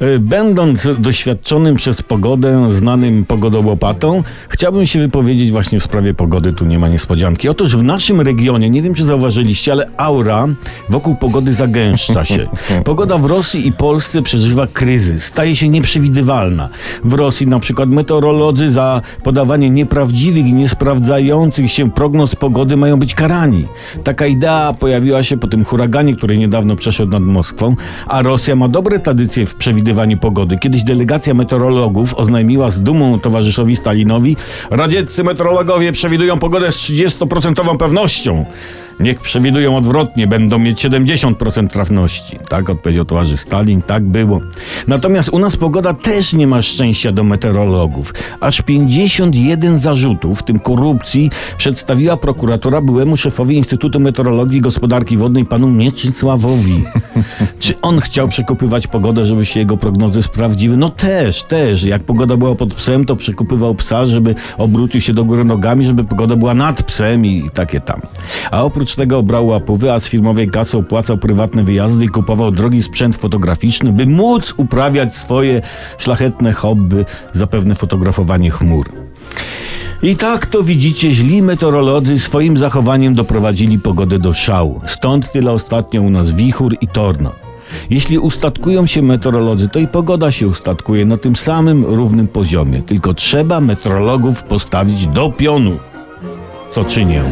E, Będąc doświadczonym przez pogodę, znanym pogodołopatą, chciałbym się wypowiedzieć właśnie w sprawie pogody. Tu nie ma niespodzianki. Otóż w naszym regionie, nie wiem czy zauważyliście, ale aura wokół pogody zagęszcza się. Pogoda w Rosji i Polsce przeżywa kryzys. Staje się nieprzewidywalna. W Rosji na przykład meteorolodzy za podawanie nieprawdziwych i niesprawdzających się prognoz pogody mają być karani. Taka idea pojawiła się po tym huraganie, który niedawno przeszedł nad Moskwą, a Rosja ma dobre tradycje w przewidywaniu pogody. Kiedyś delegacja meteorologów oznajmiła z dumą towarzyszowi Stalinowi, radzieccy meteorologowie przewidują pogodę z 30% pewnością. Niech przewidują odwrotnie, będą mieć 70% trafności. Tak odpowiedział towarzysz Stalin, tak było. Natomiast u nas pogoda też nie ma szczęścia do meteorologów. Aż 51 zarzutów, w tym korupcji, przedstawiła prokuratura byłemu szefowi Instytutu Meteorologii i Gospodarki Wodnej panu Mieczysławowi. Czy on chciał przekupywać pogodę, żeby się jego prognozy sprawdziły? No też, też. Jak pogoda była pod psem, to przekupywał psa, żeby obrócił się do góry nogami, żeby pogoda była nad psem i takie tam. A oprócz tego brał łapówy, a z firmowej kasy opłacał prywatne wyjazdy i kupował drogi sprzęt fotograficzny, by móc uprawiać swoje szlachetne hobby, zapewne fotografowanie chmur. I tak to widzicie, źli meteorolodzy swoim zachowaniem doprowadzili pogodę do szału. Stąd tyle ostatnio u nas wichur i tornad. Jeśli ustatkują się meteorolodzy, to i pogoda się ustatkuje na tym samym równym poziomie. Tylko trzeba meteorologów postawić do pionu. Co czynię.